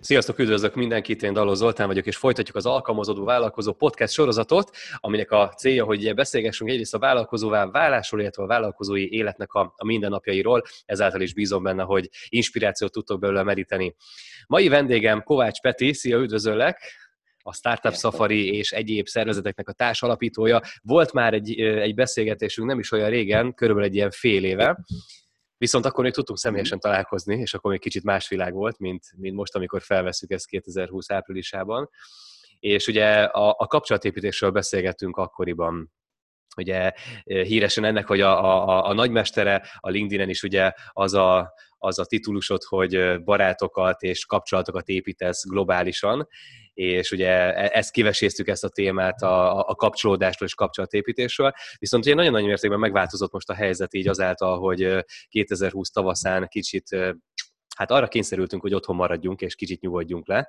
Sziasztok, üdvözlök mindenkit, én Daló Zoltán vagyok, és folytatjuk az Alkalmazódó Vállalkozó podcast sorozatot, aminek a célja, hogy beszélgessünk egyrészt a vállalkozóvá válásról, illetve a vállalkozói életnek a, a mindennapjairól, ezáltal is bízom benne, hogy inspirációt tudtok belőle meríteni. Mai vendégem Kovács Peti, szia, üdvözöllek! a Startup Safari és egyéb szervezeteknek a társalapítója. Volt már egy, egy beszélgetésünk nem is olyan régen, körülbelül egy ilyen fél éve, Viszont akkor még tudtunk személyesen találkozni, és akkor még kicsit más világ volt, mint, mint most, amikor felveszük ezt 2020 áprilisában. És ugye a, a kapcsolatépítésről beszélgettünk akkoriban, ugye híresen ennek, hogy a, a, a nagymestere a LinkedIn-en is ugye az a, az a titulusod, hogy barátokat és kapcsolatokat építesz globálisan, és ugye e, ezt kiveséztük ezt a témát a, a kapcsolódásról és kapcsolatépítésről, viszont ugye nagyon-nagyon mértékben megváltozott most a helyzet így azáltal, hogy 2020 tavaszán kicsit hát arra kényszerültünk, hogy otthon maradjunk és kicsit nyugodjunk le.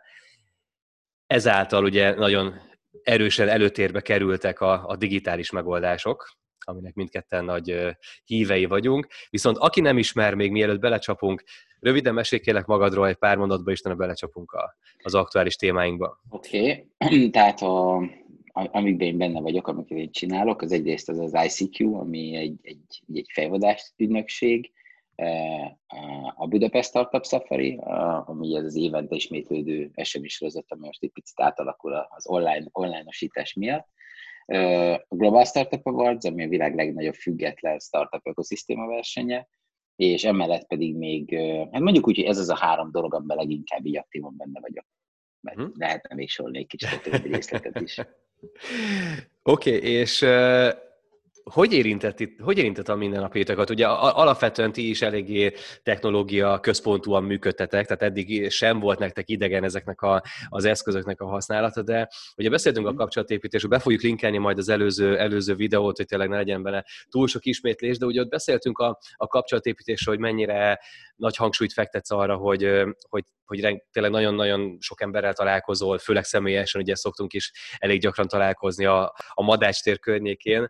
Ezáltal ugye nagyon erősen előtérbe kerültek a, a digitális megoldások, aminek mindketten nagy hívei vagyunk. Viszont aki nem ismer, még mielőtt belecsapunk, röviden mesélj magadról egy pár mondatba, és belecsapunk az aktuális témáinkba. Oké, okay. tehát a, amikben én benne vagyok, amiket én csinálok, az egyrészt az az ICQ, ami egy, egy, egy fejvadást ügynökség, a Budapest Startup Safari, ami ez az évente ismétlődő SMS sorozat, ami most egy picit átalakul az online, online-osítás miatt, a Global Startup Awards, ami a világ legnagyobb független startup ökoszisztéma versenye, és emellett pedig még, hát mondjuk úgy, hogy ez az a három dolog, amiben leginkább így aktívan benne vagyok. Mert hmm. lehetne még sorolni egy kicsit a többi részletet is. Oké, okay, és hogy érintett, itt, hogy érintett a mindennapjaitokat? Ugye alapvetően ti is eléggé technológia központúan működtetek, tehát eddig sem volt nektek idegen ezeknek a, az eszközöknek a használata, de ugye beszéltünk a mhm. kapcsolatépítésről, be fogjuk linkelni majd az előző, előző videót, hogy tényleg ne legyen benne túl sok ismétlés, de ugye ott beszéltünk a, a kapcsolatépítésről, hogy mennyire nagy hangsúlyt fektetsz arra, hogy, hogy, hogy tényleg nagyon-nagyon sok emberrel találkozol, főleg személyesen, ugye szoktunk is elég gyakran találkozni a, a Madács tér környékén,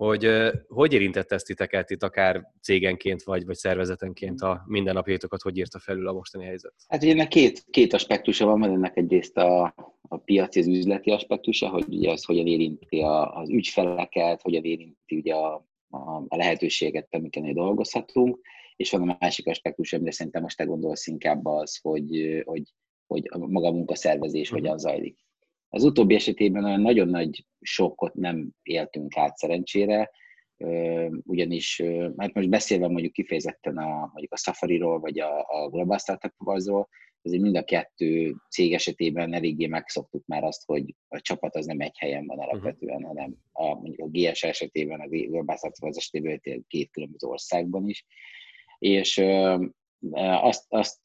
hogy hogy érintett ezt titeket itt akár cégenként vagy, vagy szervezetenként a mindennapjaitokat, hogy írta felül a mostani helyzet? Hát ugye ennek két, két aspektusa van, mert ennek egyrészt a, a piaci, az üzleti aspektusa, hogy ugye az hogyan érinti a, az ügyfeleket, hogyan érinti ugye a, a, a lehetőséget, amiken dolgozhatunk, és van a másik aspektus, amire szerintem most te gondolsz inkább az, hogy, hogy, hogy a maga a munkaszervezés mm. hogyan zajlik. Az utóbbi esetében olyan nagyon nagy sokkot nem éltünk át szerencsére, ugyanis hát most beszélve mondjuk kifejezetten a, mondjuk a Safari-ról, vagy a, a Global Startup Awards-ról, azért mind a kettő cég esetében eléggé megszoktuk már azt, hogy a csapat az nem egy helyen van alapvetően, uh-huh. hanem a, mondjuk a GS esetében, a Global Startup Awards esetében két különböző országban is. És azt, azt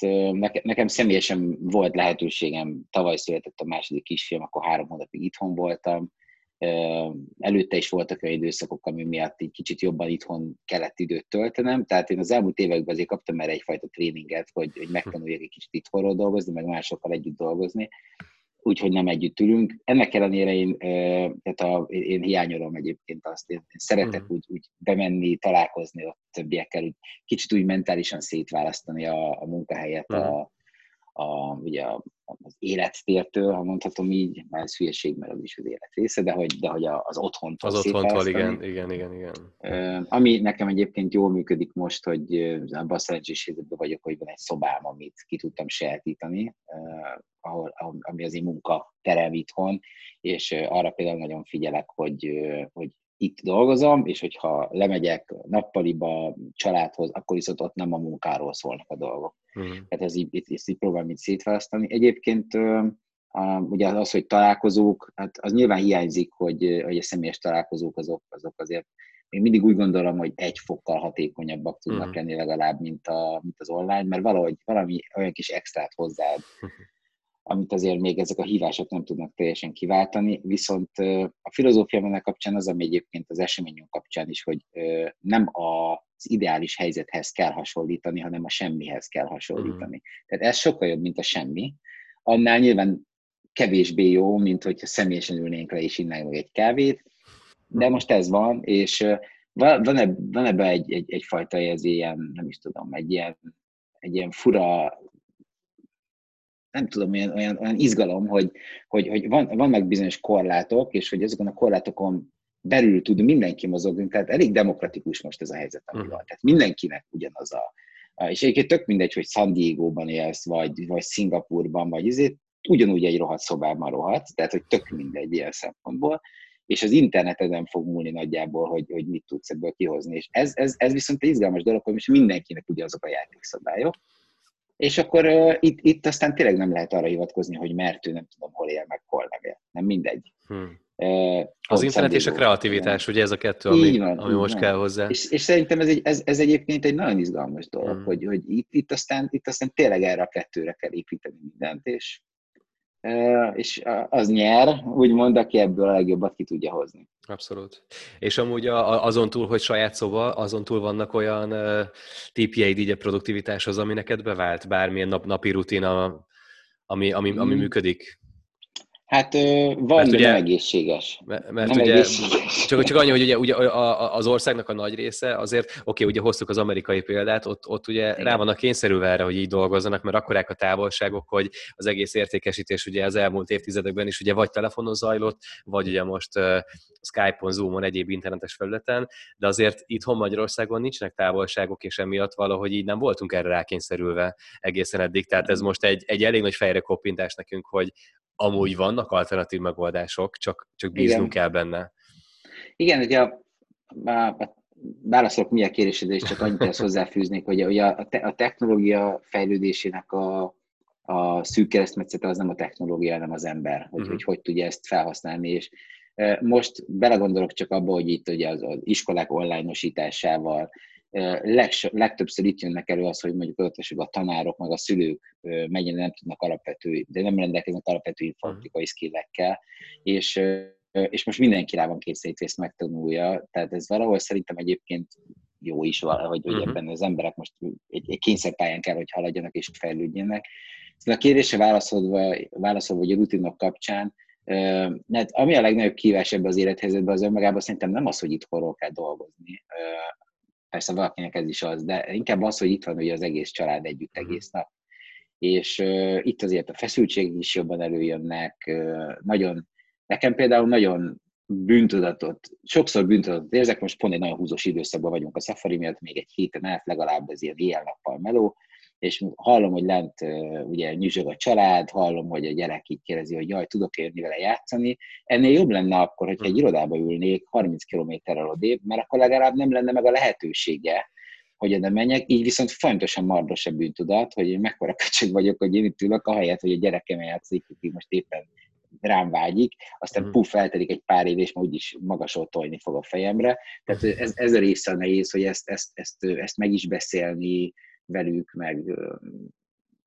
nekem személyesen volt lehetőségem, tavaly született a második kisfiam, akkor három hónapig itthon voltam, előtte is voltak olyan időszakok, ami miatt egy kicsit jobban itthon kellett időt töltenem, tehát én az elmúlt években azért kaptam erre egyfajta tréninget, hogy, hogy megtanuljak egy kicsit itthonról dolgozni, meg másokkal együtt dolgozni, úgyhogy nem együtt ülünk. Ennek ellenére én, tehát a, én hiányolom egyébként azt, én, szeretek mm. úgy, úgy bemenni, találkozni ott többiekkel, úgy, kicsit úgy mentálisan szétválasztani a, a munkahelyet mm. a, a, ugye a, az élettértől, ha mondhatom így, mert ez hülyeség, mert az is az élet része, de hogy, de hogy az otthontól Az otthontól, igen, igen, igen, igen. Ami nekem egyébként jól működik most, hogy abban a szerencsés helyzetben vagyok, hogy van egy szobám, amit ki tudtam sajátítani, ahol, ami az én munka terem itthon, és arra például nagyon figyelek, hogy, hogy itt dolgozom, és hogyha lemegyek nappaliba, családhoz, akkor viszont ott nem a munkáról szólnak a dolgok. Uh-huh. Tehát ez így, így, így próbálom így szétválasztani. Egyébként a, ugye az, hogy találkozók, hát az nyilván hiányzik, hogy, hogy a személyes találkozók azok, azok azért én mindig úgy gondolom, hogy egy fokkal hatékonyabbak tudnak uh-huh. lenni legalább, mint, a, mint az online, mert valahogy valami olyan kis extrát hozzáad. Amit azért még ezek a hívások nem tudnak teljesen kiváltani, viszont a filozófia ennek kapcsán az, ami egyébként az eseményünk kapcsán is, hogy nem az ideális helyzethez kell hasonlítani, hanem a semmihez kell hasonlítani. Mm. Tehát ez sokkal jobb, mint a semmi. Annál nyilván kevésbé jó, mint hogyha személyesen ülnénk le és innánk meg egy kávét, de most ez van, és van, ebben van ebbe egy, egy, egyfajta ez ilyen, nem is tudom, egy ilyen, egy ilyen fura nem tudom, olyan, olyan, olyan izgalom, hogy, hogy, hogy van, vannak bizonyos korlátok, és hogy azokon a korlátokon belül tud mindenki mozogni, tehát elég demokratikus most ez a helyzet, ami van. Tehát mindenkinek ugyanaz a, és egyébként tök mindegy, hogy San Diego-ban élsz, vagy, vagy Szingapurban, vagy ezért ugyanúgy egy rohadt szobában rohadt, tehát hogy tök mindegy ilyen szempontból, és az interneten fog múlni nagyjából, hogy, hogy mit tudsz ebből kihozni. És ez, ez, ez viszont egy izgalmas dolog, hogy most mindenkinek ugye azok a játékszabályok, és akkor uh, itt, itt aztán tényleg nem lehet arra hivatkozni, hogy mert ő nem tudom, hol él, meg hol nem él. Nem mindegy. Hmm. Uh, az internet és a kreativitás, ugye ez a kettő, ami, van, ami most van. kell hozzá. És, és szerintem ez, egy, ez, ez egyébként egy nagyon izgalmas dolog, hmm. hogy, hogy itt, itt, aztán, itt aztán tényleg erre a kettőre kell építeni mindent, és, és az nyer, úgymond, aki ebből a legjobbat ki tudja hozni. Abszolút. És amúgy azon túl, hogy saját szoba, azon túl vannak olyan típjeid így a produktivitáshoz, ami neked bevált, bármilyen nap, napi rutin, ami, ami, ami hmm. működik? Hát van, mert ugye, nem egészséges. Mert, mert nem ugye, egészséges. Csak, csak annyi, hogy ugye, ugye az országnak a nagy része, azért, oké, okay, ugye hoztuk az amerikai példát, ott, ott ugye Igen. rá vannak kényszerülve erre, hogy így dolgozzanak, mert akkorák a távolságok, hogy az egész értékesítés ugye az elmúlt évtizedekben is ugye vagy telefonon zajlott, vagy ugye most uh, Skype-on, Zoom-on, egyéb internetes felületen, de azért itthon Magyarországon nincsenek távolságok, és emiatt valahogy így nem voltunk erre rákényszerülve egészen eddig. Tehát ez most egy, egy elég nagy fejre koppintás nekünk, hogy amúgy vannak alternatív megoldások, csak, csak bíznunk Igen. kell benne. Igen, ugye a, a, a válaszolok mi a kérdésedre, és csak annyit ezt hozzáfűznék, hogy ugye a, te, a technológia fejlődésének a, a szűk keresztmetszete az nem a technológia, hanem az ember, hogy, uh-huh. hogy hogy tudja ezt felhasználni, és most belegondolok csak abba, hogy itt ugye az, az iskolák online-osításával, legs, legtöbbször itt jönnek elő az, hogy mondjuk ott a tanárok, meg a szülők mennyire nem tudnak alapvető, de nem rendelkeznek alapvető informatikai skillekkel, és, és most mindenki rá van kényszerítve ezt megtanulja, tehát ez valahol szerintem egyébként jó is valahogy, hogy uh-huh. ebben az emberek most egy, egy kényszerpályán kell, hogy haladjanak és fejlődjenek. Szóval a kérdésre válaszolva, válaszolva hogy a rutinok kapcsán, mert ami a legnagyobb kívás ebbe az élethelyzetben az önmagában szerintem nem az, hogy itt kell dolgozni, persze valakinek ez is az, de inkább az, hogy itt van ugye az egész család együtt mhm. egész nap. És uh, itt azért a feszültség is jobban előjönnek, uh, nagyon, nekem például nagyon bűntudatot, sokszor bűntudatot érzek, most pont egy nagyon húzós időszakban vagyunk a Safari miatt, még egy héten át legalább ez ilyen éjjel-nappal meló, és hallom, hogy lent ugye nyüzsög a család, hallom, hogy a gyerek így kérdezi, hogy jaj, tudok érni vele játszani. Ennél jobb lenne akkor, hogyha egy hm. irodába ülnék 30 kilométerrel odébb, mert akkor legalább nem lenne meg a lehetősége, hogy oda menjek, így viszont fontosan mardos a bűntudat, hogy én mekkora köcsög vagyok, hogy én itt ülök, ahelyett, hogy a gyerekem játszik, aki most éppen rám vágyik, aztán mm. puff, eltelik egy pár év, és már úgyis magasról tolni fog a fejemre. Tehát ez, ez a része a nehéz, hogy ezt, ezt, ezt, ezt meg is beszélni, velük, meg,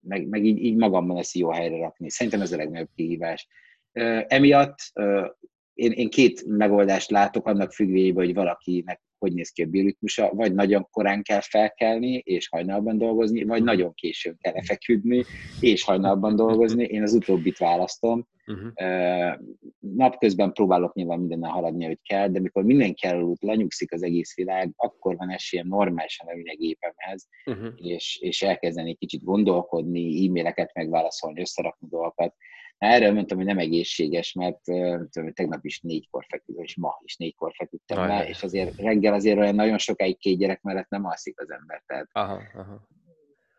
meg, meg így, így magamban ezt jó helyre rakni. Szerintem ez a legnagyobb kihívás. Emiatt én, én két megoldást látok annak függvényében, hogy valakinek hogy néz ki a bioritmusa, vagy nagyon korán kell felkelni, és hajnalban dolgozni, vagy nagyon későn kell feküdni, és hajnalban dolgozni. Én az utóbbit választom. Uh-huh. Napközben próbálok nyilván mindennel haladni, hogy kell, de mikor mindenki elaludt, lenyugszik az egész világ, akkor van esélyem normálisan leülni a gépemhez, uh-huh. és, és elkezdeni kicsit gondolkodni, e-maileket megválaszolni, összerakni dolgokat. Erről mondtam, hogy nem egészséges, mert tudom, tegnap is négykor feküdtem, és ma is négykor feküdtem le, és azért reggel azért olyan nagyon sokáig két gyerek mellett nem alszik az ember. Tehát, aha, aha.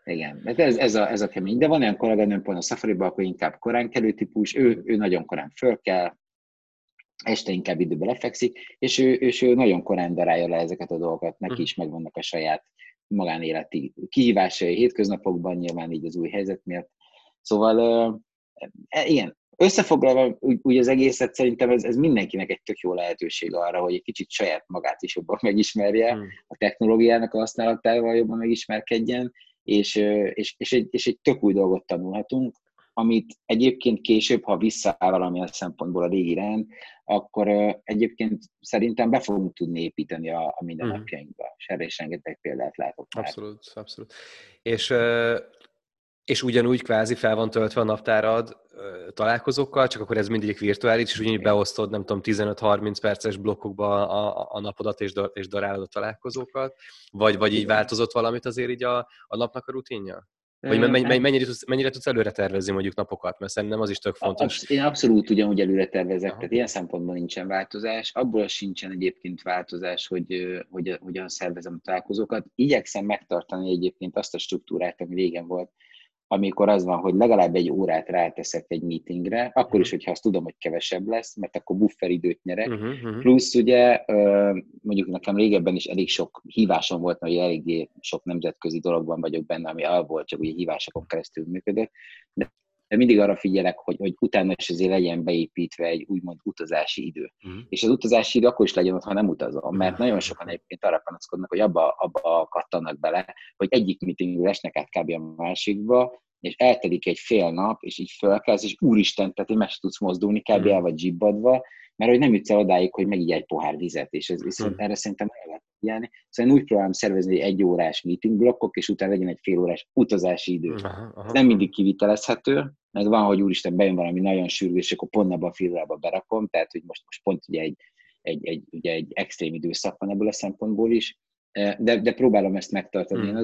Igen, mert ez, ez, a, ez a kemény. De van olyan kolléganőm pont a safari akkor inkább korán kelő típus, ő, ő nagyon korán föl kell, este inkább időbe lefekszik, és ő, és ő nagyon korán darálja le ezeket a dolgokat, neki mhm. is megvannak a saját magánéleti kihívásai hétköznapokban, nyilván így az új helyzet miatt. Szóval igen, összefoglalva úgy, úgy az egészet szerintem ez, ez mindenkinek egy tök jó lehetőség arra, hogy egy kicsit saját magát is jobban megismerje, hmm. a technológiának a használatával jobban megismerkedjen, és, és, és, egy, és egy tök új dolgot tanulhatunk, amit egyébként később, ha visszaáll valamilyen szempontból a régi rend, akkor egyébként szerintem be fogunk tudni építeni a, a mindennapjainkba. Mm. És erre is rengeteg példát látok. Abszolút, abszolút. És és ugyanúgy kvázi fel van töltve a naptárad találkozókkal, csak akkor ez mindegyik virtuális, és ugyanúgy beosztod, nem tudom, 15-30 perces blokkokba a, a napodat, és, és darálod a találkozókat, vagy, vagy így változott valamit azért így a, a napnak a rutinja? Vagy mennyire, mennyire, tudsz, mennyire tudsz előre tervezni mondjuk napokat? Mert szerintem az is tök fontos. Én abszolút ugyanúgy előre tervezek, Aha. tehát ilyen szempontból nincsen változás. Abból sincsen egyébként változás, hogy, hogy hogyan szervezem a találkozókat. Igyekszem megtartani egyébként azt a struktúrát, ami régen volt, amikor az van, hogy legalább egy órát ráteszek egy meetingre, akkor is, mhm. hogyha azt tudom, hogy kevesebb lesz, mert akkor bufferidőt nyerek. Uh-huh, uh-huh. Plusz ugye, mondjuk nekem régebben is elég sok hívásom volt, mert eléggé sok nemzetközi dologban vagyok benne, ami alból csak ugye hívásokon keresztül működött, de mindig arra figyelek, hogy, hogy utána is azért legyen beépítve egy úgymond utazási idő. Uh-huh. És az utazási idő akkor is legyen ott, ha nem utazom, mert uh-huh. nagyon sokan egyébként arra panaszkodnak, hogy abba, abba kattanak bele, hogy egyik meetingről esnek át kb. a másikba, és eltelik egy fél nap, és így fölkelsz, és úristen, tehát meg tudsz mozdulni, kb. el vagy zsibbadva, mert hogy nem jutsz el odáig, hogy megígy egy pohár vizet, és ez viszont hmm. erre szerintem el lehet figyelni. Szóval én úgy próbálom szervezni egy órás meeting blokkok, és utána legyen egy fél órás utazási idő. Aha, aha. Nem mindig kivitelezhető, meg van, hogy úristen, bejön valami nagyon sürgős, akkor pont abban a fél órába berakom, tehát hogy most, most pont ugye egy, egy, egy, ugye egy extrém időszak van ebből a szempontból is, de, de próbálom ezt megtartani. Hmm.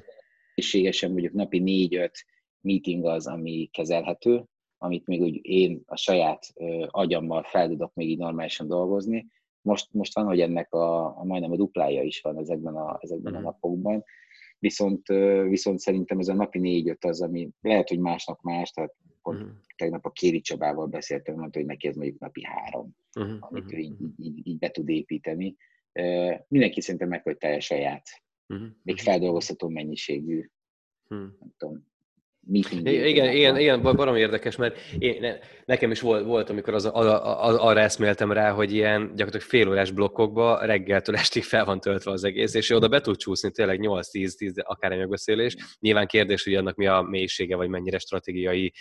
Én az mondjuk napi négy-öt meeting az, ami kezelhető, amit még úgy én a saját agyammal fel tudok még így normálisan dolgozni. Most, most van, hogy ennek a, a majdnem a duplája is van ezekben a, ezekben mm. a mhm. napokban, viszont, viszont szerintem ez a napi négy-öt az, ami lehet, hogy másnak más, tehát pont mm. tegnap a Kéri Csabával beszéltem, mondta, hogy neki ez mondjuk napi három, mm. amit ő így, így, így be tud építeni. Mindenki szerintem meg, hogy teljes saját, mm. még feldolgozható mennyiségű, mm. nem tudom, meeting. Igen, igen, igen, barom érdekes, mert én, nekem is volt, volt amikor az, az, az, arra eszméltem rá, hogy ilyen gyakorlatilag fél órás blokkokba reggeltől estig fel van töltve az egész, és oda be tud csúszni tényleg 8-10-10 akár egy megbeszélés. Nyilván kérdés, hogy annak mi a mélysége, vagy mennyire stratégiai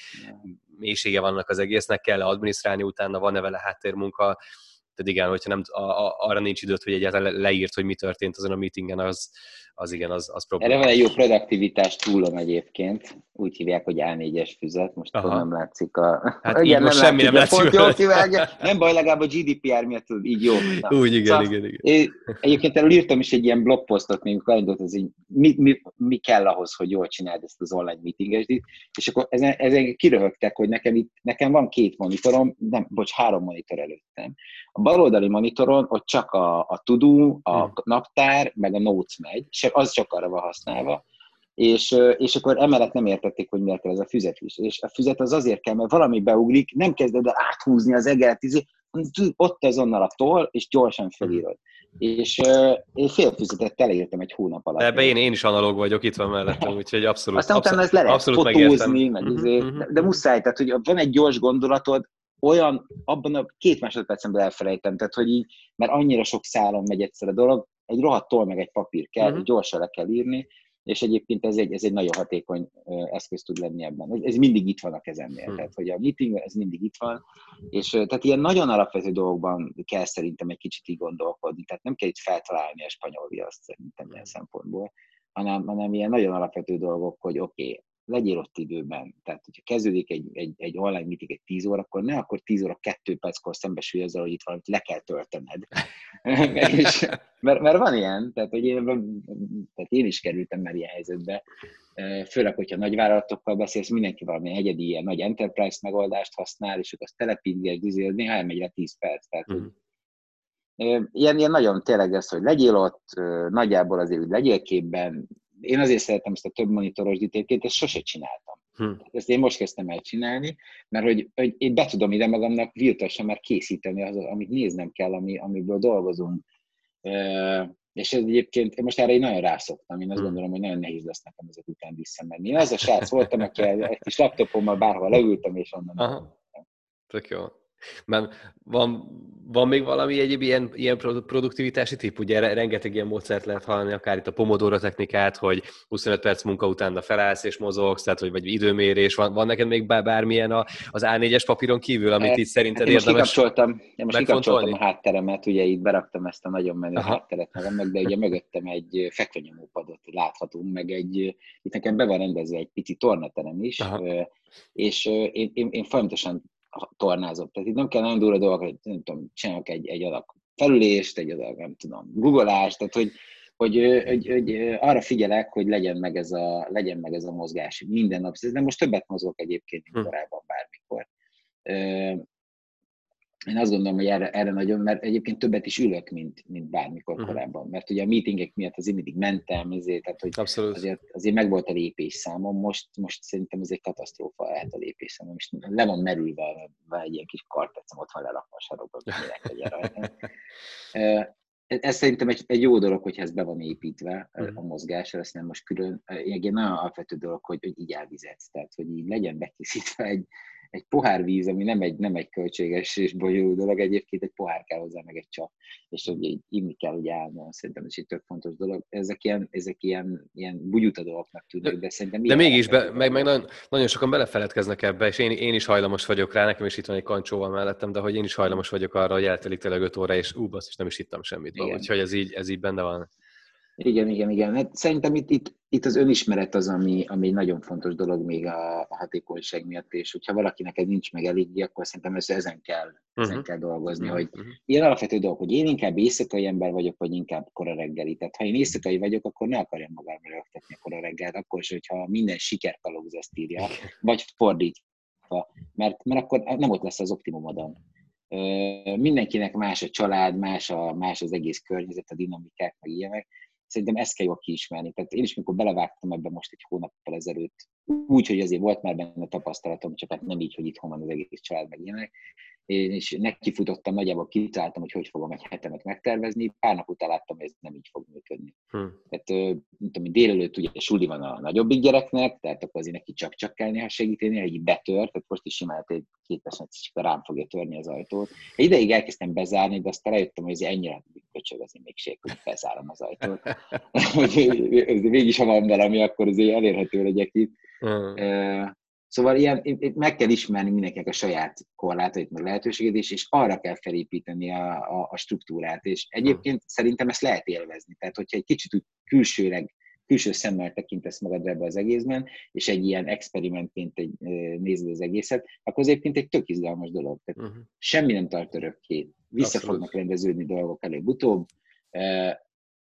mélysége vannak az egésznek, kell adminisztrálni utána, van-e vele háttérmunka, tehát igen, hogyha nem, a, a, arra nincs időt, hogy egyáltalán leírt, hogy mi történt azon a meetingen, az, az igen, az, az probléma. Erre van egy jó produktivitás túlom egyébként, úgy hívják, hogy A4-es füzet, most Aha. nem látszik a... Hát igen, most nem semmi nem látszik. Jó Nem baj, legalább a GDPR miatt így jó. Na. Úgy, igen, szóval igen, igen. Én egyébként erről írtam is egy ilyen blogposztot, még elindult, ez így, mi, mi, mi, kell ahhoz, hogy jól csináld ezt az online meetingesdit, és akkor ezen, ezen kiröhögtek, hogy nekem, itt, nekem van két monitorom, nem, bocs, három monitor előttem. A baloldali monitoron ott csak a, a Tudó, a hmm. naptár, meg a Notes megy, az csak arra van használva. És, és akkor emellett nem értették, hogy miért kell ez a füzet is. És a füzet az azért kell, mert valami beugrik, nem kezded el áthúzni az egeret, izé, ott azonnal a toll, és gyorsan felírod. És uh, én fél füzetet teleírtam egy hónap alatt. Ebbe én, én is analóg vagyok, itt van mellettem, úgyhogy abszolút. Aztán utána ez le lehet fotózni, meg uh-huh, izé, uh-huh. de muszáj, tehát hogy van egy gyors gondolatod, olyan, abban a két másodpercben elfelejtem, tehát hogy így, mert annyira sok szálon megy egyszer a dolog, egy rohadt toll meg egy papír kell, uh-huh. gyorsan le kell írni, és egyébként ez egy, ez egy nagyon hatékony eszköz tud lenni ebben. Ez, ez mindig itt van a kezemnél, hmm. tehát hogy a meeting, ez mindig itt van, és tehát ilyen nagyon alapvető dolgokban kell szerintem egy kicsit így gondolkodni, tehát nem kell itt feltalálni a spanyol viaszt szerintem ilyen szempontból, hanem, hanem ilyen nagyon alapvető dolgok, hogy oké, okay, legyél ott időben. Tehát, hogyha kezdődik egy, egy, egy online meeting egy 10 óra, akkor ne akkor 10 óra 2 perckor szembesülj azzal, hogy itt valamit le kell töltened. és, mert, mert, van ilyen, tehát, hogy én, tehát én is kerültem már ilyen helyzetbe, főleg, hogyha nagy vállalatokkal beszélsz, mindenki valami egyedi ilyen nagy enterprise megoldást használ, és akkor azt telepítgés, dizél, néha elmegy le 10 perc. Tehát, mm. Ilyen, ilyen nagyon tényleg ez, hogy legyél ott, nagyjából azért, hogy legyél képben, én azért szeretem ezt a több monitoros ditépként, ezt sose csináltam. Hm. Ezt én most kezdtem el csinálni, mert hogy, hogy én be tudom ide magamnak virtuálisan már készíteni az, amit néznem kell, ami, amiből dolgozunk. És ez egyébként, én most erre én nagyon rászoktam, én azt hm. gondolom, hogy nagyon nehéz lesz nekem ezek után visszamenni. Én az a srác voltam, aki egy kis laptopommal bárhol leültem, és onnan. Aha. Tök jó. Mert van, van még valami egyéb ilyen, ilyen produktivitási tipp? Ugye rengeteg ilyen módszert lehet hallani, akár itt a Pomodoro technikát, hogy 25 perc munka után felállsz és mozogsz, tehát hogy vagy időmérés. Van, van neked még bármilyen a, az A4-es papíron kívül, amit hát, így szerinted én érdemes kikapcsoltam, Én most kikapcsoltam a hátteremet, ugye itt beraktam ezt a nagyon menő Aha. hátteret magamnak, de ugye mögöttem egy fekvenyomópadot láthatunk, meg egy, itt nekem be van rendezve egy pici tornaterem is, Aha. és én, én, én folyamatosan tornázok. Tehát itt nem kell nagyon durva dolgok, hogy nem tudom, csinálok egy, egy adag felülést, egy adag, nem tudom, googleást, tehát hogy hogy, hogy, hogy, arra figyelek, hogy legyen meg ez a, legyen meg ez a mozgás minden nap. De most többet mozgok egyébként, mint hm. korábban bármikor én azt gondolom, hogy erre, erre nagyon, mert egyébként többet is ülök, mint, mint bármikor uh-huh. korábban. Mert ugye a meetingek miatt azért mindig mentem, ezért, tehát hogy Abszolút. azért, azért meg volt a lépésszámom, most, most szerintem ez egy katasztrófa lehet a lépésszámom, most le van merülve, van egy ilyen kis kartecem, ott van lerakva a sarokban, hogy minek legyen rajta. ez szerintem egy, egy jó dolog, hogyha ez be van építve uh-huh. a mozgásra, ezt nem most külön. Egy nagyon alapvető dolog, hogy, hogy így elvizetsz, tehát hogy így legyen bekészítve egy, egy pohár víz, ami nem egy, nem egy költséges és bolyó dolog, egyébként egy pohár kell hozzá, meg egy csap, és hogy így inni kell, hogy állna, szerintem ez egy tök fontos dolog. Ezek ilyen, ezek ilyen, ilyen bugyuta dolgoknak tűnnek, de szerintem... De mégis, be, meg, meg nagyon, nagyon, sokan belefeledkeznek ebbe, és én, én is hajlamos vagyok rá, nekem is itt van egy kancsóval mellettem, de hogy én is hajlamos vagyok arra, hogy eltelik tényleg 5 óra, és ú, basz, és nem is hittem semmit. Úgyhogy ez így, ez így benne van. Igen, igen, igen. Hát szerintem itt, itt, itt az önismeret az, ami, ami egy nagyon fontos dolog még a, a hatékonyság miatt, és hogyha valakinek ez nincs meg eléggé, akkor szerintem ez, ezen kell, ezen uh-huh. kell dolgozni, uh-huh. hogy mhm. ilyen alapvető dolog, hogy én inkább éjszakai ember vagyok, vagy inkább kora reggeli. Tehát ha én éjszakai vagyok, akkor ne akarjam magámra rögtetni a kora reggelt, akkor is, hogyha minden sikerkalóz ezt írja, vagy fordítva, mert, mert akkor nem ott lesz az optimumodon mindenkinek más a család, más, a, más az egész környezet, a dinamikák, meg ilyenek, szerintem ezt kell jól kiismerni. Tehát én is, mikor belevágtam ebbe most egy hónappal ezelőtt, úgy, hogy azért volt már benne tapasztalatom, csak hát nem így, hogy itthon van az egész család, meg ilyenek, én is nekifutottam, nagyjából kitaláltam, hogy hogy fogom egy hetemet megtervezni, pár nap után láttam, hogy ez nem így fog működni. Hmm. Tehát, mint tudom, délelőtt ugye suli van a nagyobbik gyereknek, tehát akkor azért neki csak-csak kell néha segíteni, hogy betör, tehát most is simán egy képes, hogy rám fogja törni az ajtót. Egy ideig elkezdtem bezárni, de aztán rájöttem, hogy ez ennyire köcsög, azért még ség, hogy bezárom az ajtót. hogy mégis, ha van valami, akkor azért elérhető legyek itt. Hmm. Szóval ilyen, meg kell ismerni mindenkinek a saját korlátait, meg lehetőségét, és, és arra kell felépíteni a, a, a struktúrát. És egyébként hmm. szerintem ezt lehet élvezni. Tehát, hogyha egy kicsit úgy külsőleg, külső szemmel tekintesz magadra ebbe az egészben, és egy ilyen experimentként egy, nézed az egészet, akkor az egyébként egy tök izgalmas dolog. Tehát uh-huh. Semmi nem tart örökké. Vissza Abszolút. fognak rendeződni dolgok előbb-utóbb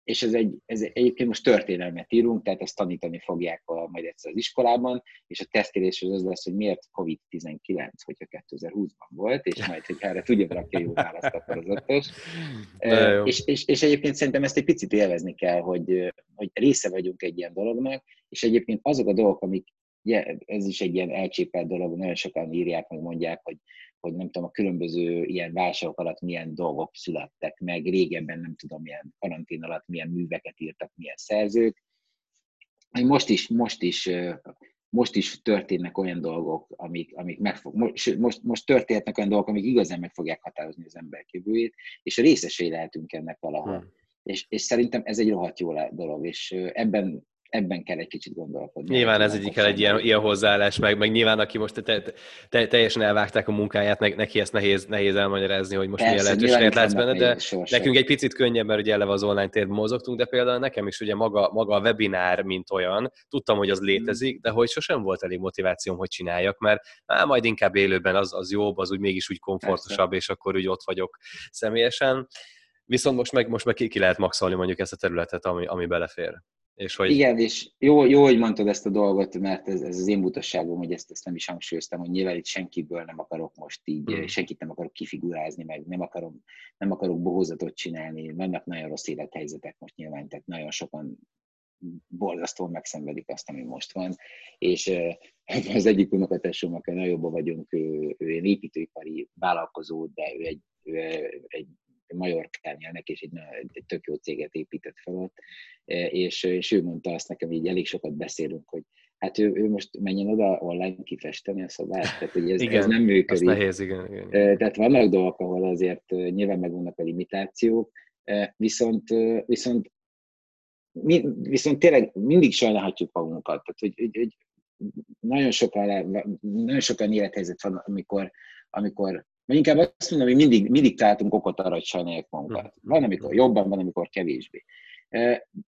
és ez, egy, ez egyébként most történelmet írunk, tehát ezt tanítani fogják a, majd egyszer az iskolában, és a tesztkérdés az az lesz, hogy miért COVID-19, hogyha 2020-ban volt, és majd, hogy erre tudja valaki jó választ, akkor az ötös. És, és, és, egyébként szerintem ezt egy picit élvezni kell, hogy, hogy része vagyunk egy ilyen dolognak, és egyébként azok a dolgok, amik ugye, ez is egy ilyen elcsépelt dolog, nagyon sokan írják, meg mondják, hogy hogy nem tudom, a különböző ilyen válságok alatt milyen dolgok születtek meg, régebben nem tudom, milyen karantén alatt milyen műveket írtak, milyen szerzők. Most is, most is, most is történnek olyan dolgok, amik, amik megfog, most, most, most történhetnek olyan dolgok, amik igazán meg fogják határozni az ember jövőjét, és részesé lehetünk ennek valahol. Hmm. És, és szerintem ez egy rohadt jó dolog, és ebben ebben kell egy kicsit gondolkodni. Nyilván ez egyik egy ilyen, ilyen hozzáállás, meg, meg nyilván aki most te, te, teljesen elvágták a munkáját, ne, neki ezt nehéz, nehéz elmagyarázni, hogy most Persze, milyen lehetőséget látsz benne, de nekünk egy picit könnyebb, mert ugye eleve az online térben mozogtunk, de például nekem is ugye maga, maga a webinár, mint olyan, tudtam, hogy az hmm. létezik, de hogy sosem volt elég motivációm, hogy csináljak, mert á, majd inkább élőben az, az jobb, az úgy mégis úgy komfortosabb, Persze. és akkor úgy ott vagyok személyesen. Viszont most meg, most meg ki, ki lehet maxolni mondjuk ezt a területet, ami, ami belefér. És hogy... Igen, és jó, jó, hogy mondtad ezt a dolgot, mert ez, ez az én mutasságom, hogy ezt, ezt nem is hangsúlyoztam, hogy nyilván itt senkiből nem akarok most így, hmm. senkit nem akarok kifigurázni, meg nem, akarom, nem akarok bohózatot csinálni, vannak nagyon rossz élethelyzetek most nyilván, tehát nagyon sokan borzasztóan megszenvedik azt, ami most van, és az egyik unokatársammal nagyon jobban vagyunk, ő, ő építőipari vállalkozó, de ő egy, ő egy Majorkán élnek, és egy, egy tök jó céget épített fel ott, e, és, és ő mondta azt nekem, így elég sokat beszélünk, hogy hát ő, ő most menjen oda online kifesteni a szobát, tehát hogy ez, igen, ez nem működik. nehéz, igen, igen. E, tehát vannak dolgok, ahol azért e, nyilván megvannak a limitációk, viszont, viszont viszont tényleg mindig sajnálhatjuk magunkat. Tehát, hogy, hogy, hogy nagyon sokan, nagyon sokan élethelyzet van, amikor, amikor vagy inkább azt mondom, hogy mindig, mindig találtunk okot arra, hogy sajnáljuk magunkat. Hm. Van, amikor jobban, van, amikor kevésbé.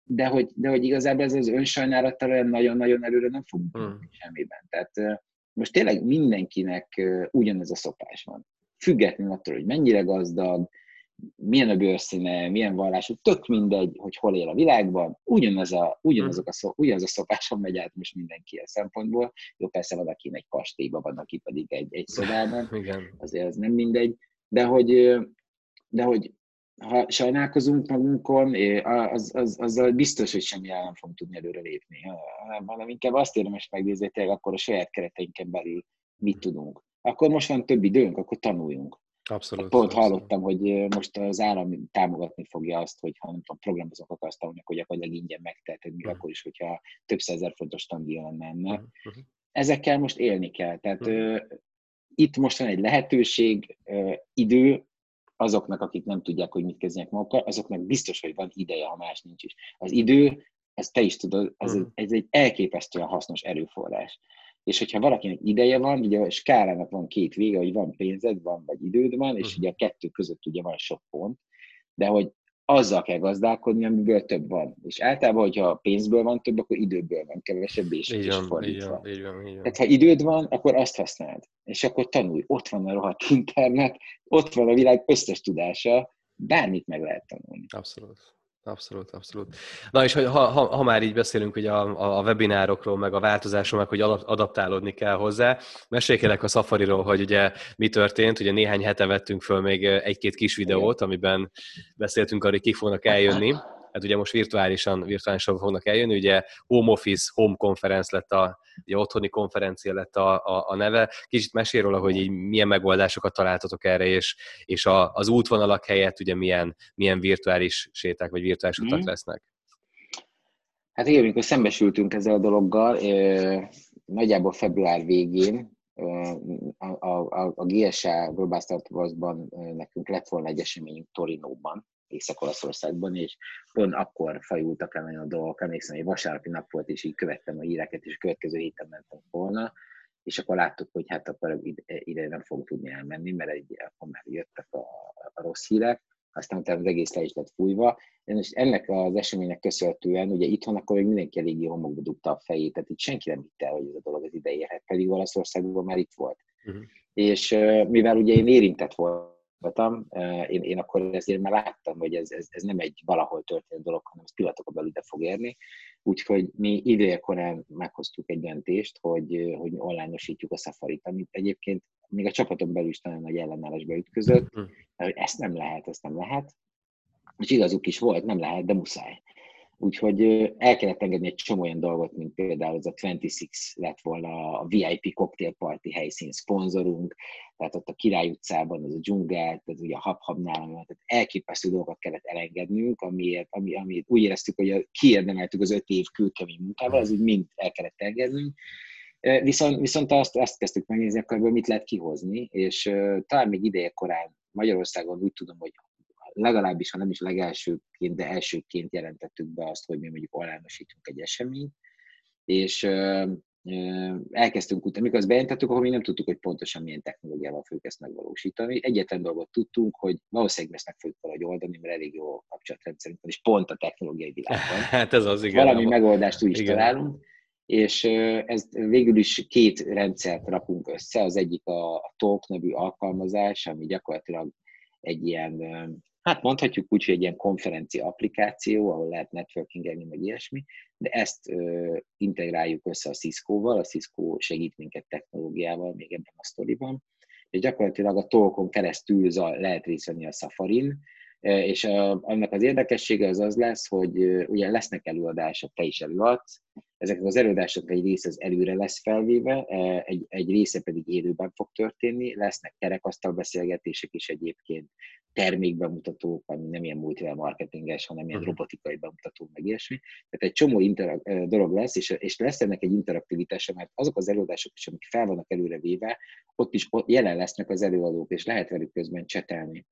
De hogy, de hogy igazából ez az önsajnálattal nagyon-nagyon előre nem fogunk hmm. semmiben. Tehát most tényleg mindenkinek ugyanez a szopás van. Függetlenül attól, hogy mennyire gazdag, milyen a bőrszíne, milyen vallású, tök mindegy, hogy hol él a világban, ugyanaz a, ugyanazok a, szó, ugyanaz a szokáson megy át most mindenki a szempontból. Jó, persze van, aki egy kastélyban, van, aki pedig egy, egy szobában, Igen. azért ez nem mindegy, de hogy, de hogy ha sajnálkozunk magunkon, az, az, azzal biztos, hogy semmi nem fogunk tudni előre lépni, hanem inkább azt érdemes megnézni, hogy akkor a saját kereteinken belül mit tudunk. Akkor most van több időnk, akkor tanuljunk. Abszolút. Pont abszolút. hallottam, hogy most az állam támogatni fogja azt, hogy ha nem tudom, programozók akarsz tanulni, akkor gyakorlatilag ingyen megteheted, még Mhm. akkor is, hogyha több százezer fontos tandíja lenne ennek. Mhm. Ezekkel most élni kell. Tehát Mhm. ö, itt most van egy lehetőség, ö, idő, azoknak, akik nem tudják, hogy mit kezdjenek magukkal, azoknak biztos, hogy van ideje, ha más nincs is. Az idő, ezt te is tudod, az Mhm. egy, ez egy elképesztően hasznos erőforrás. És hogyha valakinek ideje van, ugye a skálának van két vége, hogy van pénzed, van vagy időd van, és Mhm. ugye a kettő között ugye van sok pont, de hogy azzal kell gazdálkodni, amiből több van. És általában, hogyha pénzből van több, akkor időből van kevesebb, és, Így van, így fordítva. van, így van, így van. Tehát ha időd van, akkor azt használd. És akkor tanulj. Ott van a rohadt internet, ott van a világ összes tudása, bármit meg lehet tanulni. Abszolút. Abszolút, abszolút. Na és ha, ha, ha már így beszélünk ugye a, a webinárokról, meg a változásról, meg hogy adaptálódni kell hozzá, meséljelek a Safariról, hogy ugye mi történt. Ugye néhány hete vettünk föl még egy-két kis videót, amiben beszéltünk arról, hogy kik fognak eljönni. Hát ugye most virtuálisan, virtuálisan fognak eljönni, ugye Home Office, Home Conference lett a, ugye otthoni konferencia lett a, a, a neve. Kicsit mesél róla, hogy így milyen megoldásokat találtatok erre, és, és a, az útvonalak helyett ugye milyen, milyen virtuális séták, vagy virtuális utak mm. lesznek. Hát igen, amikor szembesültünk ezzel a dologgal, nagyjából február végén a, a, a, a GSA Global Startup nekünk lett volna egy eseményünk Torinóban, Észak-Olaszországban, és pont akkor fajultak el nagyon a dolgok. Emlékszem, hogy vasárnapi nap volt, és így követtem a híreket, és a következő héten mentem volna, és akkor láttuk, hogy hát akkor ide, ide nem fogunk tudni elmenni, mert egy, akkor már jöttek a, a rossz hírek, aztán utána az egész le is lett fújva. És ennek az eseménynek köszönhetően, ugye itthon akkor még mindenki eléggé homokba dugta a fejét, tehát itt senki nem hitte, hogy ez a dolog az ide érhet, pedig Olaszországban már itt volt. Uh-huh. És mivel ugye én érintett volt, voltam, én, én akkor ezért már láttam, hogy ez, ez, ez nem egy valahol történő dolog, hanem ez pillanatokon belül ide fog érni. Úgyhogy mi idejekorán meghoztuk egy döntést, hogy, hogy online-osítjuk a Safari-t, amit egyébként még a csapaton belül is nagyon nagy ellenállásba ütközött, hogy ezt nem lehet, ezt nem lehet. És igazuk is volt, nem lehet, de muszáj. Úgyhogy el kellett engedni egy csomó olyan dolgot, mint például az a 26 lett volna a VIP cocktail party helyszín szponzorunk, tehát ott a Király utcában az a dzsungel, ez ugye a hab-habnál, tehát elképesztő dolgokat kellett elengednünk, amiért, ami, ami úgy éreztük, hogy kiérdemeltük az öt év külkemény munkával, az úgy mind el kellett engednünk. Viszont, viszont azt, azt kezdtük megnézni, akkor ebből mit lehet kihozni, és talán még ideje korán Magyarországon úgy tudom, hogy legalábbis, ha nem is legelsőként, de elsőként jelentettük be azt, hogy mi mondjuk online-osítunk egy eseményt, és elkezdtünk utána, mikor azt bejelentettük, akkor mi nem tudtuk, hogy pontosan milyen technológiával fogjuk ezt megvalósítani. Egyetlen dolgot tudtunk, hogy valószínűleg ezt meg fogjuk valahogy oldani, mert elég jó kapcsolatrendszerünk van, és pont a technológiai világban. Hát ez az, igen. Valami megoldást úgy is igen. találunk és ez végül is két rendszert rakunk össze. Az egyik a, a Talk nevű alkalmazás, ami gyakorlatilag egy ilyen, hát mondhatjuk úgy, hogy egy ilyen konferencia applikáció, ahol lehet networkingelni, meg ilyesmi, de ezt uh, integráljuk össze a Cisco-val, a Cisco segít minket technológiával még ebben a sztoriban, és gyakorlatilag a Talkon keresztül lehet részt venni a Safarin, és a, annak az érdekessége az az lesz, hogy ugye lesznek előadások, te is előadsz, ezek az előadások egy része az előre lesz felvéve, egy, egy része pedig élőben fog történni, lesznek kerekasztal beszélgetések is egyébként, termékbemutatók, ami nem ilyen multivel marketinges, hanem ilyen robotikai bemutató, meg ilyesmi. Tehát egy csomó interak- dolog lesz, és, és lesz ennek egy interaktivitása, mert azok az előadások is, amik fel vannak előre véve, ott is jelen lesznek az előadók, és lehet velük közben csetelni.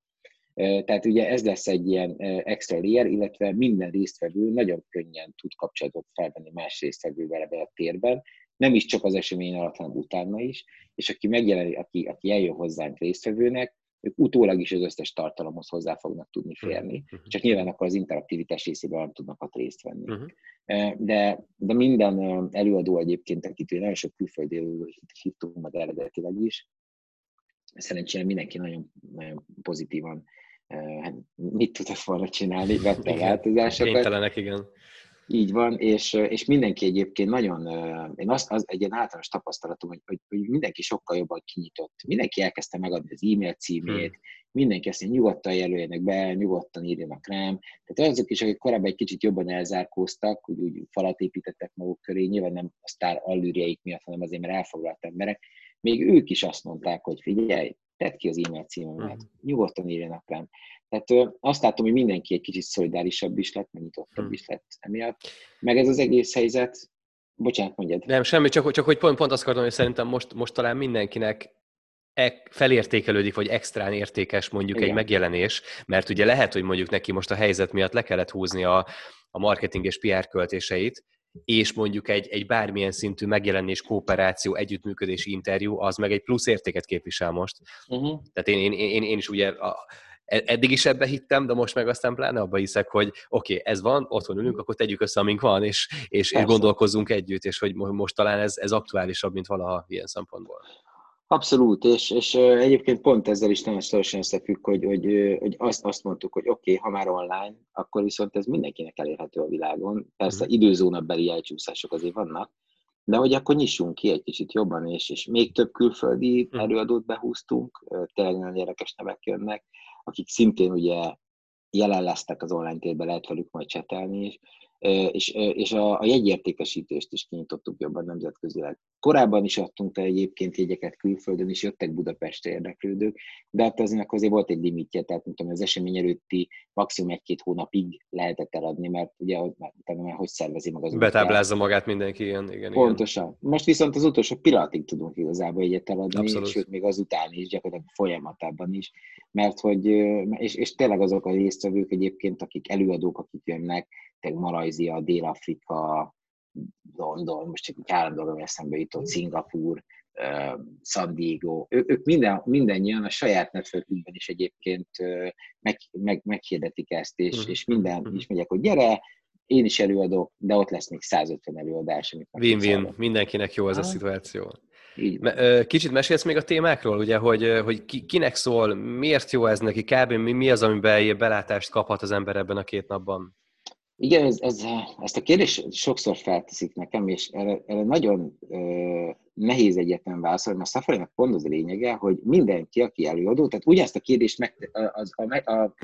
Tehát ugye ez lesz egy ilyen extra layer, illetve minden résztvevő nagyon könnyen tud kapcsolatot felvenni más résztvevővel ebben a térben, nem is csak az esemény alatt, hanem utána is, és aki megjelenik, aki, aki eljön hozzánk résztvevőnek, ők utólag is az összes tartalomhoz hozzá fognak tudni férni, uh-huh. csak nyilván akkor az interaktivitás részében nem tudnak ott részt venni. Uh-huh. De, de minden előadó egyébként, akit nagyon sok külföldi előadót hívtunk meg eredetileg is, szerencsére mindenki nagyon, nagyon pozitívan hát mit tudott volna csinálni, vette a változásokat. Kénytelenek, igen. Így van, és, és mindenki egyébként nagyon, én azt, az egy ilyen általános tapasztalatom, hogy, hogy, hogy mindenki sokkal jobban kinyitott. Mindenki elkezdte megadni az e-mail címét, hmm. mindenki azt nyugodtan jelöljenek be, nyugodtan írjanak rám. Tehát azok is, akik korábban egy kicsit jobban elzárkóztak, úgy, úgy falat építettek maguk köré, nyilván nem a sztár allűrjeik miatt, hanem azért, mert elfoglalt emberek, még ők is azt mondták, hogy figyelj, tedd ki az e-mail címemet, hmm. nyugodtan írjanak rám. Tehát azt látom, hogy mindenki egy kicsit szolidárisabb is lett, megnyitottabb hmm. is lett emiatt. Meg ez az egész helyzet, bocsánat, mondjad. Nem, semmi, csak, csak hogy pont, pont azt akartam, hogy szerintem most, most talán mindenkinek felértékelődik, vagy extrán értékes mondjuk Igen. egy megjelenés, mert ugye lehet, hogy mondjuk neki most a helyzet miatt le kellett húzni a, a marketing és PR költéseit, és mondjuk egy, egy bármilyen szintű megjelenés, kooperáció, együttműködési interjú, az meg egy plusz értéket képvisel most. Uh-huh. Tehát én, én, én, én is ugye a, E-, eddig is ebbe hittem, de most meg aztán pláne abba hiszek, hogy oké, okay, ez van, otthon ülünk, akkor tegyük össze, amink van, és, és, és gondolkozzunk együtt, és hogy most talán ez, ez aktuálisabb, mint valaha ilyen szempontból. Abszolút, és, és egyébként pont ezzel is nagyon szorosan összefügg, hogy, hogy, hogy azt, azt mondtuk, hogy oké, okay, ha már online, akkor viszont ez mindenkinek elérhető a világon. Persze mm. időzónabeli elcsúszások azért vannak, de hogy akkor nyissunk ki egy kicsit jobban, és, és még több külföldi mhm. előadót behúztunk, tényleg nagyon érdekes nevek jönnek, akik szintén ugye jelen lesznek az online térben, lehet velük majd csetelni is, és, és a, a jegyértékesítést is kinyitottuk jobban nemzetközileg. Korábban is adtunk el egyébként jegyeket külföldön, és jöttek Budapestre érdeklődők, de hát azért, azért volt egy limitje, tehát mint tudom, az esemény előtti maximum egy-két hónapig lehetett eladni, mert ugye utána már hogy szervezi maga az Betáblázza után. magát mindenki, igen, igen. Pontosan. Igen. Most viszont az utolsó pillanatig tudunk igazából egyet eladni, Abszolút. sőt, még azután is, gyakorlatilag folyamatában is, mert hogy, és, és tényleg azok a résztvevők egyébként, akik előadók, akik jönnek, tényleg Malajzia, Dél-Afrika, London, most csak állandóan eszembe jutott, Szingapúr, San Diego, ő, ők minden, mindannyian a saját networkükben is egyébként meg, meg, meghirdetik ezt, és, mm. és minden is megyek, hogy gyere, én is előadok, de ott lesz még 150 előadás. Win-win, mindenkinek jó ez a szituáció. Így Kicsit mesélsz még a témákról, ugye, hogy, hogy kinek szól, miért jó ez neki, kb. mi, mi az, amiben belátást kaphat az ember ebben a két napban? Igen, ez, ez, ezt a kérdést sokszor felteszik nekem, és erre, erre nagyon nehéz egyetlen válaszolni, mert a safari pont az a lényege, hogy mindenki, aki előadó, tehát ugyanezt a kérdést meg, az, a, a,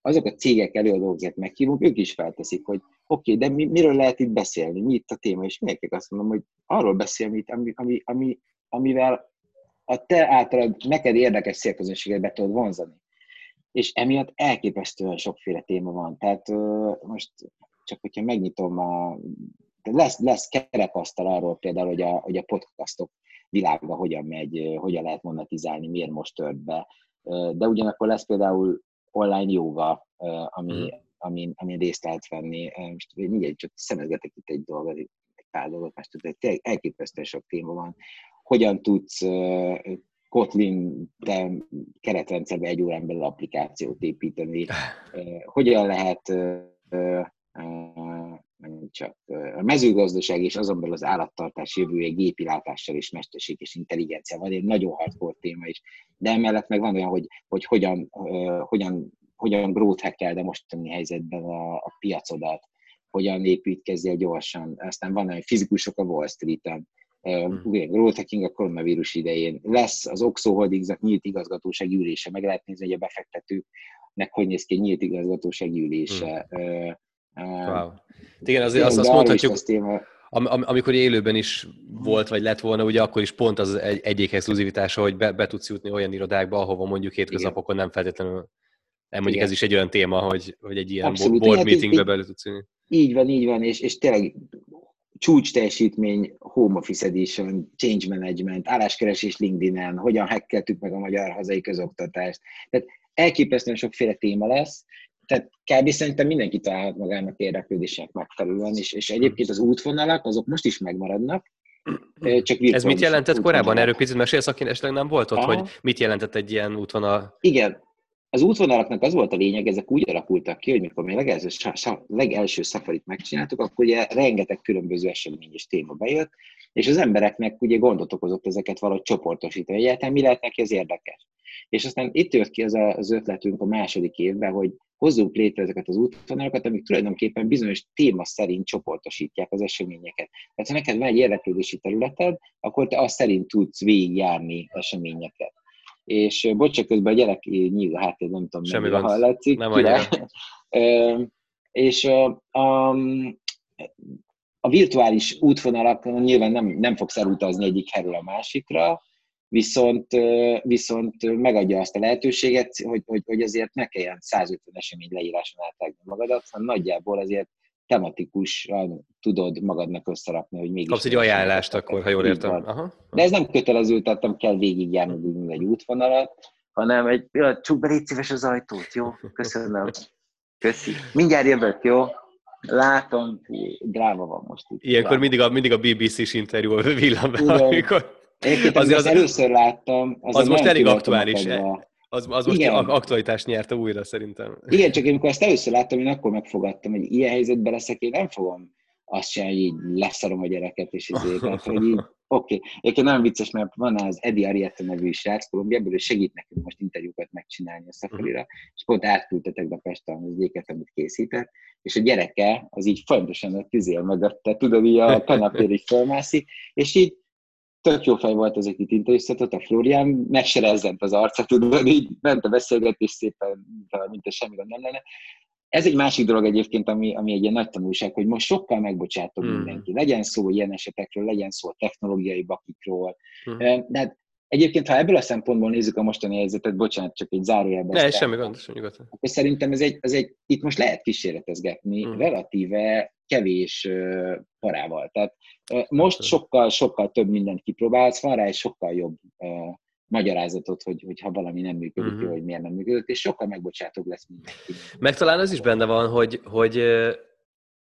azok a cégek előadók, akiket meghívunk, ők is felteszik, hogy oké, okay, de mi, miről lehet itt beszélni, mi itt a téma, és mindenki azt mondom, hogy arról beszélni, ami, ami, ami, amivel a te általad neked érdekes szélközönséget be tudod vonzani és emiatt elképesztően sokféle téma van. Tehát most csak hogyha megnyitom a... Lesz, lesz kerekasztal arról például, hogy a, hogy a podcastok világa hogyan megy, hogyan lehet monetizálni, miért most tört be. De ugyanakkor lesz például online joga, ami, amin, amin részt lehet venni. Most mindjárt csak szemezgetek itt egy dolgot, egy pár dolgot, mert elképesztően sok téma van. Hogyan tudsz Kotlin keretrendszerbe egy órán belül applikációt építeni. Hogyan lehet csak a mezőgazdaság és azon belül az állattartás jövője látással és mesterség és intelligencia van, egy nagyon hardcore téma is. De emellett meg van olyan, hogy, hogy hogyan, hogyan, hogyan growth de mostani helyzetben a, a piacodat, hogyan építkezzél gyorsan. Aztán van olyan fizikusok a Wall Street-en. Ugye growth hacking a koronavírus idején. Lesz az Oxo Holdingsnak nyílt igazgatósági ülése, meg lehet nézni, hogy a befektetőknek hogy néz ki egy nyílt igazgatósági ülése. Hmm. Wow. Igen, azért azt, azt mondhatjuk, téma, am, am, amikor élőben is volt, vagy lett volna, ugye akkor is pont az egy, egyik exkluzivitása, hogy be, be tudsz jutni olyan irodákba, ahova mondjuk hétköznapokon nem feltétlenül nem mondjuk Igen. ez is egy olyan téma, hogy, hogy egy ilyen Abszolút. board meetingbe bele tudsz ülni. Így van, így van, és, és tényleg csúcs teljesítmény, home office edition, change management, álláskeresés LinkedIn-en, hogyan hackeltük meg a magyar hazai közoktatást. Tehát elképesztően sokféle téma lesz, tehát kb. szerintem mindenki találhat magának érdeklődésnek megfelelően, és, és egyébként az útvonalak azok most is megmaradnak, csak Ez mit jelentett korábban? Erről picit mesélsz, aki esetleg nem volt ott, Aha. hogy mit jelentett egy ilyen útvonal? Igen, az útvonalaknak az volt a lényeg, ezek úgy alakultak ki, hogy mikor mi legelső, legelső szafarit megcsináltuk, akkor ugye rengeteg különböző esemény és téma bejött, és az embereknek ugye gondot okozott ezeket valahogy csoportosítani. Egyáltalán mi lehet neki az érdekes? És aztán itt jött ki az, a, az ötletünk a második évben, hogy hozzunk létre ezeket az útvonalakat, amik tulajdonképpen bizonyos téma szerint csoportosítják az eseményeket. Tehát ha neked van egy érdeklődési területed, akkor te azt szerint tudsz végigjárni eseményeket. És bocsánat, közben a gyerek nyíl a háttérben, nem tudom, Semmi mennyire hallatszik. Nem és a, a, virtuális útvonalak nyilván nem, nem fogsz elutazni egyik helyről a másikra, viszont, viszont megadja azt a lehetőséget, hogy, hogy, hogy azért ne kelljen 150 esemény leíráson átállni magadat, hanem nagyjából azért tematikusan tudod magadnak összerakni, hogy mégis... Kapsz egy ajánlást akkor, ha jól értem. Aha. De ez nem kötelező, tehát nem kell végigjárni úgy, egy útvonalat, hanem egy, ja, csuk be, légy szíves az ajtót, jó? Köszönöm. Köszi. Mindjárt jövök, jó? Látom, dráma van most itt. Ilyenkor mindig a, mindig a BBC-s interjú villan be, amikor... Egyébként, azért az, először láttam, az, az most elég aktuális. Az, az most Igen. aktualitást nyerte újra szerintem. Igen, csak amikor ezt először láttam, én akkor megfogadtam, hogy ilyen helyzetben leszek, én nem fogom azt sem, hogy így leszarom a gyereket, és tehát, hogy így, oké. Okay. Egyébként nagyon vicces, mert van az Eddie Arietta nevű srác Kolumbiából, és segít nekünk most interjúkat megcsinálni a szafarira, uh-huh. és pont átküldtetek be Pestre az egyéket, amit készített, és a gyereke az így folyamatosan a tüzél mögötte, tudod, így a kanapér így fölmászik, és így tök jó fej volt az, akit interjúztatott, a Florian, meg se rezzent az arca, tudod, így ment a beszélgetés szépen, mint a semmi nem lenne. Ez egy másik dolog egyébként, ami, ami egy ilyen nagy tanulság, hogy most sokkal megbocsátok hmm. mindenki. Legyen szó ilyen esetekről, legyen szó technológiai bakikról. Hmm. De hát egyébként, ha ebből a szempontból nézzük a mostani helyzetet, bocsánat, csak egy zárójelben. Ne, semmi gond, gond. Akkor szerintem ez egy, ez egy, itt most lehet kísérletezgetni hmm. relatíve kevés parával. Tehát most sokkal, sokkal több mindent kipróbálsz, van rá egy sokkal jobb magyarázatot, hogy, hogy ha valami nem működik, uh-huh. hogy miért nem működött, és sokkal megbocsátóbb lesz mindenki. Meg talán az is benne van, hogy, hogy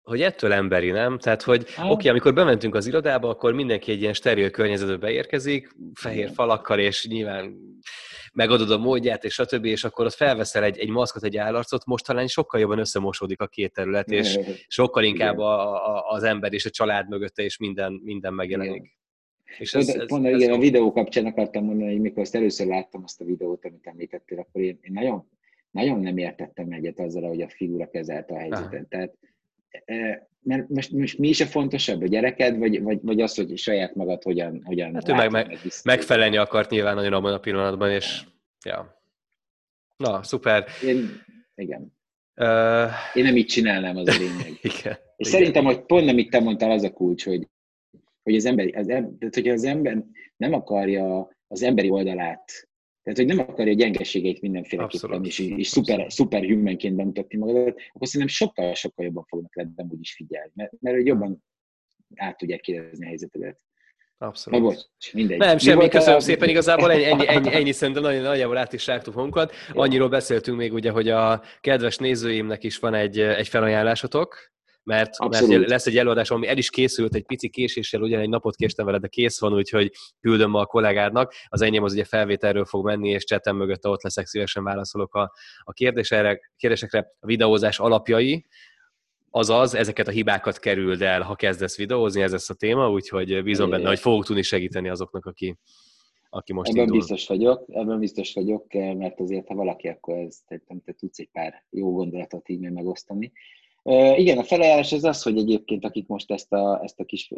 hogy ettől emberi, nem? Tehát, hogy oké, okay, amikor bementünk az irodába, akkor mindenki egy ilyen steril környezetbe beérkezik, fehér falakkal, és nyilván megadod a módját, és stb., és akkor ott felveszel egy, egy maszkot, egy állarcot, most talán sokkal jobban összemosódik a két terület, és sokkal inkább a, a, az ember és a család mögötte, és minden, minden megjelenik. És ez, ez, pont, ez igen, a videó kapcsán akartam mondani, hogy mikor azt először láttam azt a videót, amit említettél, akkor én, én nagyon, nagyon nem értettem egyet azzal, hogy a figura kezelte a helyzetet. Aha. Tehát mert most, most mi is a fontosabb, a gyereked, vagy, vagy, vagy az, hogy saját magad hogyan, hogyan Hát ő meg, meg, megfelelni akart nyilván nagyon abban a pillanatban, és ja. Na, szuper. Én, igen. Uh, Én nem így csinálnám, az a lényeg. igen. És igen. szerintem, hogy pont amit te mondtál, az a kulcs, hogy, hogy az ember, az, tehát, hogyha az ember nem akarja az emberi oldalát tehát, hogy nem akarja gyengeségeit mindenféleképpen, és, és szuper, szuper humanként bemutatni magadat, akkor szerintem sokkal-sokkal jobban fognak lehet úgy is figyelni, mert, mert hogy jobban át tudják kérdezni a helyzetedet. Abszolút. Na, bocs, mindegy. Nem, semmi, köszönöm a... szépen, igazából ennyi, ennyi, ennyi, ennyi szerintem nagyon nagyjából át is rágtuk magunkat. Annyiról beszéltünk még ugye, hogy a kedves nézőimnek is van egy, egy felajánlásotok, mert, mert lesz egy előadás, ami el is készült egy pici késéssel, ugyan egy napot késtem vele, de kész van, úgyhogy küldöm ma a kollégádnak. Az enyém az ugye felvételről fog menni, és csetem mögött ott leszek, szívesen válaszolok a, a kérdésekre, kérdésekre. A videózás alapjai, azaz ezeket a hibákat kerüld el, ha kezdesz videózni, ez lesz a téma, úgyhogy bízom benne, hogy fogok tudni segíteni azoknak, aki, aki most Ebben indul. biztos vagyok, ebben biztos vagyok, mert azért, ha valaki, akkor ez, te, te tudsz egy pár jó gondolatot így megosztani. Igen, a felajánlás az az, hogy egyébként akik most ezt a, ezt a kis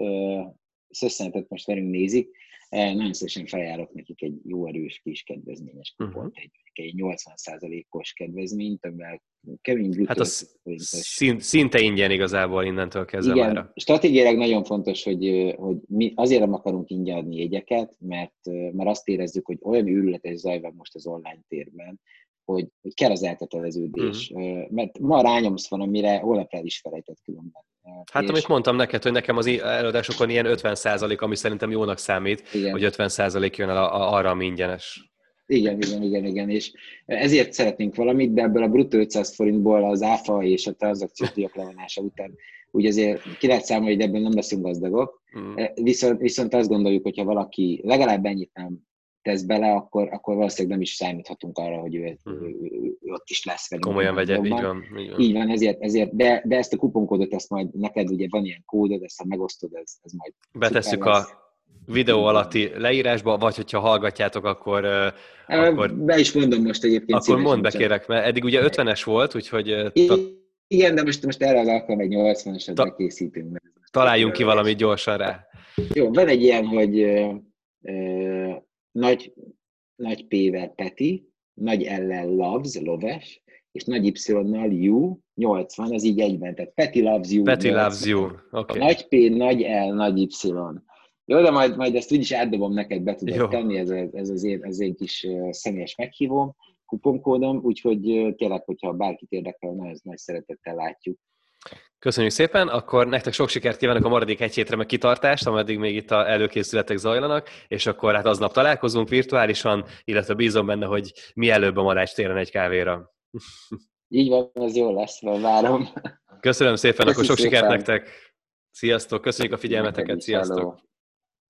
szösszenetet most velünk nézik, nagyon szívesen felajánlok nekik egy jó erős kis kedvezményes kupont, uh-huh. egy, egy 80%-os kedvezményt, amivel kemény Bluetooth... Hát az szín, szinte ingyen igazából innentől kezdve Igen, már. stratégiailag nagyon fontos, hogy, hogy mi azért nem akarunk ingyen adni jegyeket, mert, mert azt érezzük, hogy olyan őrületes zaj van most az online térben, hogy, hogy kell az elköteleződés. Mm. Mert ma rányomsz van, amire holnap el is felejtett különben. Hát és... amit mondtam neked, hogy nekem az előadásokon ilyen 50 százalék, ami szerintem jónak számít, igen. hogy 50 százalék jön el arra, ami ingyenes. Igen, igen, igen, igen, és ezért szeretnénk valamit, de ebből a bruttó 500 forintból az áfa és a tranzakciós díjak levonása után úgy azért ki lehet számolni, hogy ebből nem leszünk gazdagok, mm. viszont, viszont azt gondoljuk, hogyha valaki legalább ennyit nem tesz bele, akkor, akkor valószínűleg nem is számíthatunk arra, hogy ő, hmm. ő, ő, ő ott is lesz velünk. Komolyan vegye, így van, így van. Így van, ezért, ezért de, de ezt a kuponkódot, ezt majd neked ugye van ilyen kódod, ezt ha megosztod, ez, ez majd Betesszük a, videó alatti leírásba, vagy hogyha hallgatjátok, akkor... akkor be is mondom most egyébként. Akkor mondd be kérek, mert eddig ugye 50-es volt, úgyhogy... Igen, de most, most erre az alkalom egy 80-asat Ta- készítünk. Találjunk ki valamit gyorsan rá. Jó, van egy ilyen, hogy ö, ö, nagy, nagy P-vel Peti, nagy L-lel Loves, Loves, és nagy Y-nal You, 80, az így egyben, tehát Peti Loves You. Peti 80. Loves You, okay. Nagy P, nagy L, nagy Y. Jó, de majd, majd ezt úgyis átdobom neked, be tudod Jó. tenni, ez, ez az, én, az én kis személyes meghívom, kuponkódom, úgyhogy tényleg, hogyha bárkit érdekel, nagyon nagy szeretettel látjuk. Köszönjük szépen, akkor nektek sok sikert kívánok a maradék egy hétre, meg kitartást, ameddig még itt a előkészületek zajlanak, és akkor hát aznap találkozunk virtuálisan, illetve bízom benne, hogy mielőbb a Marács téren egy kávéra. Így van, ez jó lesz, várom. Köszönöm szépen, Köszönjük akkor sok szépen. sikert nektek. Sziasztok, köszönjük a figyelmeteket, sziasztok.